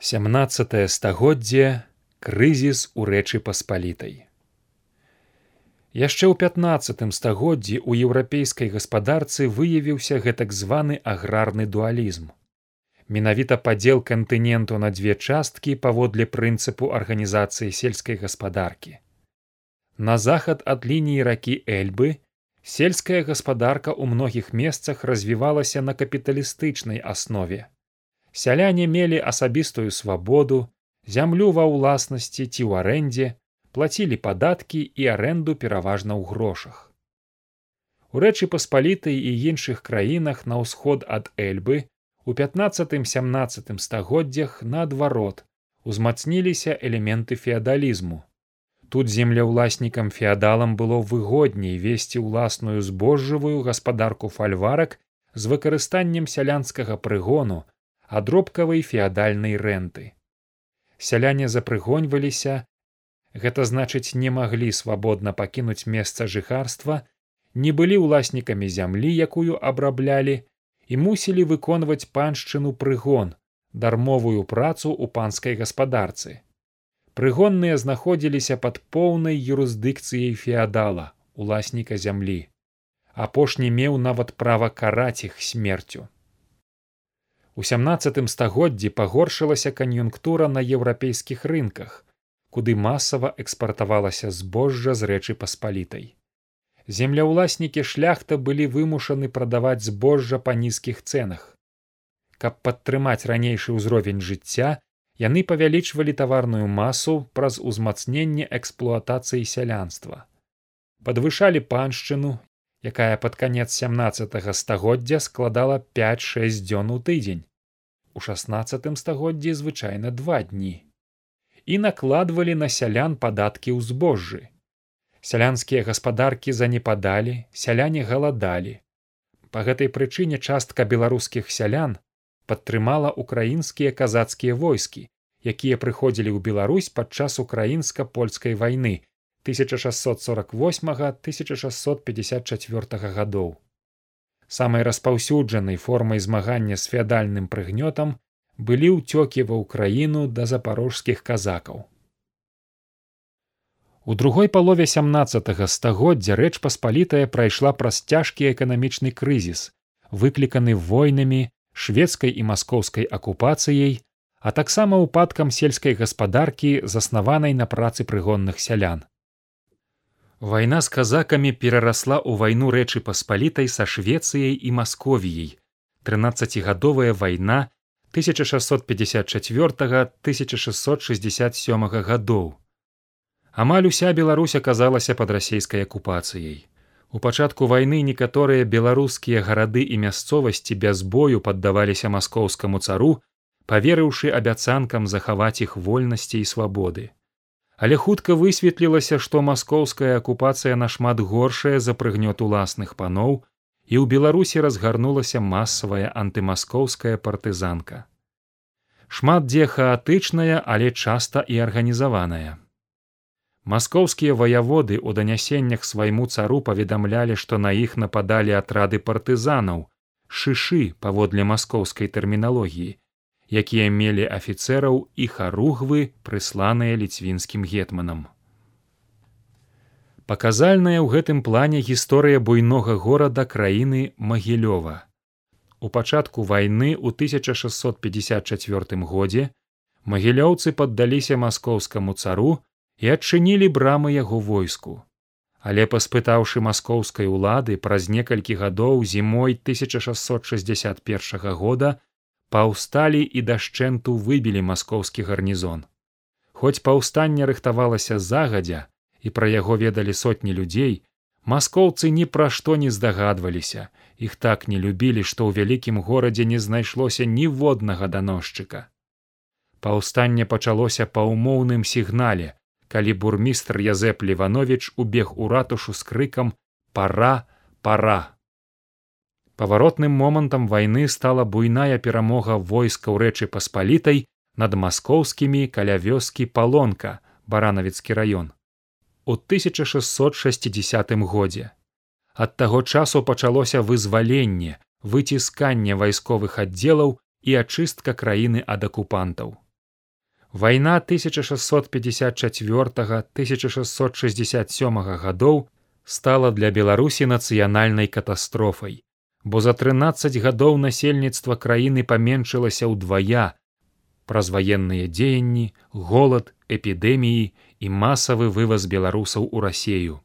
17 стагоддзе крызіс у рэчы паспалітай. Яшчэ ў 15 стагоддзі ў еўрапейскай гаспадарцы выявіўся гэтак званы аграрны дуалізм. Менавіта падзел кантыненту на дзве часткі паводле прынцыпу арганізацыі сельскай гаспадаркі. На захад ад лініі ракі эльбы сельская гаспадарка ў многіх месцах развівалася на капіталістычнай аснове сяляне мелі асабістую свабоду зямлю ва ўласнасці ці ў арэндзе плацілі падаткі і арэнду пераважна ў грошах. У рэчы паспалітай і іншых краінах на ўсход ад эльбы у пятнаццатым сямнаццатым стагоддзях наадварот узмацніліся элементы феадалізму. Тут землеўласнікам феадалам было выгодней весці ўласную збожжавую гаспадарку фальварак з выкарыстаннем сялянскага прыгону адробкавай феадальнай рэнты. Сяляне запрыгоньваліся, гэта значыць не маглі свабодна пакінуць месца жыхарства, не былі ўласнікамі зямлі, якую абраблялі і мусілі выконваць паншчыну прыгон, дармовую працу ў панскай гаспадарцы. Прыгонныя знаходзіліся пад поўнай юрысдыкцыяй феадала, уласніка зямлі. Апошні меў нават права караць іх смерцю. У сямнацатым стагоддзі пагоршылася кан'юнктура на еўрапейскіх рынках, куды масава экспартавалася збожжа з рэчы паспалітай. Земляўласнікі шляхта былі вымушаны прадаваць збожжа па нізкіх цэнах. Каб падтрымаць ранейшы ўзровень жыцця, яны павялічвалі таварную масу праз узмацненне эксплуатацыі сялянства. Падвышалі паншчыну, якая пад канец 17 стагоддзя складала 5-6 дзён у тыдзень. У шестнадцатым стагоддзі звычайна два дні. І накладвалі на сялян падаткі ў збожжы. Сялянскія гаспадаркі занепадалі сяляне галадалі. По гэтай прычыне частка беларускіх сялян падтрымала украінскія казацкія войскі якія прыходзілі ў беларусь падчас украінска польскай вайны 1648 1654 гадоў самай распаўсюджанай формай змагання з феадальным прыгнётам былі ўцёкі ва ўкраіну да запарожскіх казакаў. У другой палове 17 стагоддзя рэч паспалітая прайшла праз цяжкі эканамічны крызіс, выкліканы войнамі шведскай і маскоўскай акупацыяй, а таксама ўпадкам сельскай гаспадаркі заснаванай на працы прыгонных сялян. Вайна з казакамі перарасла ў вайну рэчы паспалітай са швецыяй і масковіяй трынаццацігадовая вайна 1654-1667 гадоў. Амаль уся беларусь аказалася пад расійскай акупацыяй. У пачатку вайны некаторыя беларускія гарады і мясцовасці без бою паддаваліся маскоўскаму цару паверыўшы абяцанкам захаваць іх вольнасці і свабоды але хутка высветлілася што маскоўская акупацыя нашмат горшая за прыгнёт уласных паноў і ў беларусі разгарнулася масавая антымаскоўская партызанка. Шмат дзе хаатычная але часта і арганізаваная. Маскоўскія ваяводы ў данясеннях свайму цару паведамлялі што на іх нападалі атрады партызанаў шышы паводле маскоўскай тэрміналогіі якія мелі афіцэраў і харугвы прысланыя ліцвінскім гетманам. Паказальная ў гэтым плане гісторыя буйнога горада краіны магілёва. У пачатку вайны ў 1654 годзе магілёўцы паддаліся маскоўскаму цару і адчынілі брамы яго войску. Але паспытаўшы маскоўскай улады праз некалькі гадоў зімой 1661 года паўсталі і дашчэнту выбілі маскоўскі гарнізон. Хоць паўстанне рыхтавалася загадзя і пра яго ведалі сотні людзей, маскоўцы ні пра што не здагадваліся, іх так не любілі, што ў вялікім горадзе не знайшлося ніводнага даносчыка. Паўстанне пачалося па ўмоўным сігнале, калі бурмістр Язэп Леванович убег у ратушу з крыкам пара пара паваротным момантам вайны стала буйная перамога войскаў рэчы паспалітай над маскоўскімі каля вёскі палонка баранавіцкі раён у 1660 годзе. Ад таго часу пачалося вызваленне выцісканне вайсковых аддзелаў і ачыстка краіны ад акупантаў. Вайна 1654-1667 гадоў стала для Беларусі нацыянальнай катастрофай, бо за 13 гадоў насельніцтва краіны паменшылася ўдвая. Праз ваенныя дзеянні, голад, эпідэміі і масавы вываз беларусаў у рассею.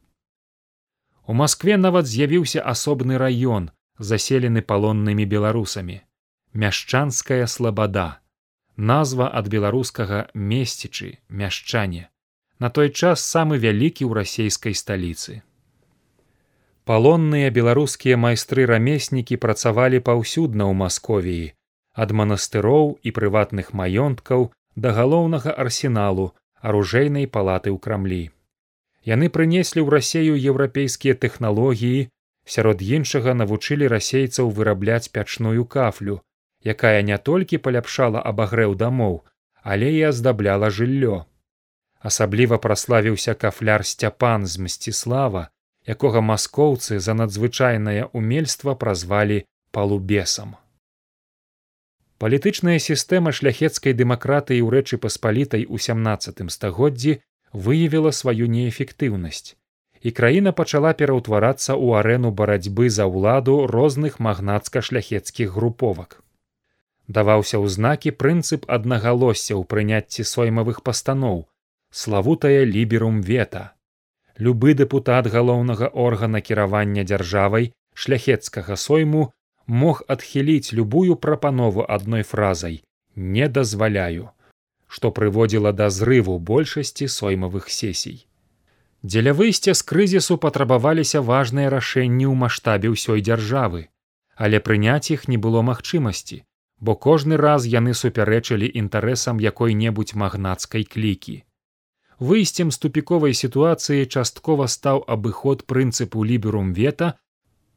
У Маскве нават з'явіўся асобны раён, заселены палоннымі беларусамі, мяшчанская слабада. Назва ад беларускага месцічы мяшчане на той час самы вялікі ў расійскай сталіцы палонныя беларускія майстры рамеснікі працавалі паўсюдна ў масковіі ад манастыроў і прыватных маёнткаў да галоўнага арсеналу аружейнай палаты ў крамлі яны прынеслі ў рассею еўрапейскія тэхналогіі сярод іншага навучылі расейцаў вырабляць пячную кафлю якая не толькі паляпшала абагрэў дамоў, але і аздабляла жыллё. Асабліва праславіўся кафляр сцяпан з мсціслава, якога маскоўцы за надзвычайнае умельства празвалі палубесам. Палітычная сістэма шляхецкай дэмакратыі ў рэчы паспалітай у 17 стагоддзі выявіла сваю неэфектыўнасць, і краіна пачала пераўтварацца ў арэну барацьбы за ўладу розных магнацка-шляхецкіх груповак даваўся ў знакі прынцып аднагалосся ў прыняцці соймавых пастаноў славутая ліберум вета любы дэпутат галоўнага органа кіравання дзяржавай шляхецкага сойму мог адхіліць любую прапанову адной фразай не дазваляю што прыводзіла да зрыву большасці соймавых сесій дзеля выйсця з крызісу патрабаваліся важныя рашэнні ў маштабе ўсёй дзяржавы але прыняць іх не было магчымасці бо кожны раз яны супярэчылі інтарэсам якой-небудзь магнацкай клікі. Выйсцем з тупіковай сітуацыі часткова стаў абыход прынцыпу ліберум вета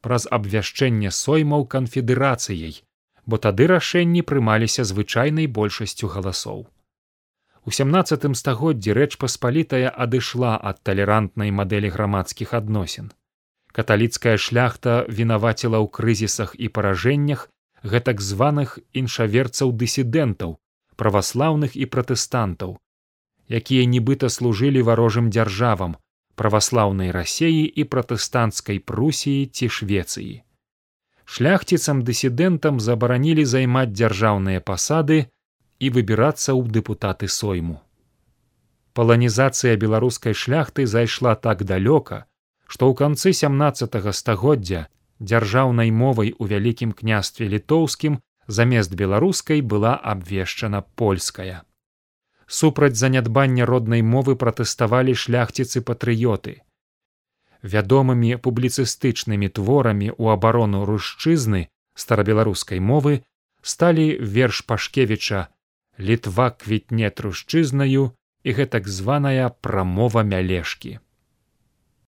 праз абвяшчэнне соймаў канфедэрацыяй, бо тады рашэнні прымаліся звычайнай большасцю галасоў. У 17 стагоддзі рэч паспалітая адышла ад талерантнай мадэлі грамадскіх адносін. Каталіцкая шляхта вінаваціла ў крызісах і паражэннях гэтак званых іншаверцаў дысідэнтаў праваслаўных і пратэстантаў якія нібыта служылі варожым дзяржавам праваслаўнай рассеі і пратэстанцкай прусіі ці швецыі шляхціцам дысідэнтам забаранілі займаць дзяржаўныя пасады і выбірацца ў дэпутаты сойму паланізацыя беларускай шляхты зайшла так далёка што ў канцы сямнаццатого стагоддзя дзяржаўнай мовай у вялікім княстве літоўскім замест беларускай была абвешчана польская. Супраць занядбання роднай мовы пратэставалі шляхціцы патрыёты. Вядомымі публіцыстычнымі творамі ў абарону рушчызны старабеларускай мовы сталі верш пашкевіча літва квітне трушчызнаю і гэтак званая прамова мялешкі.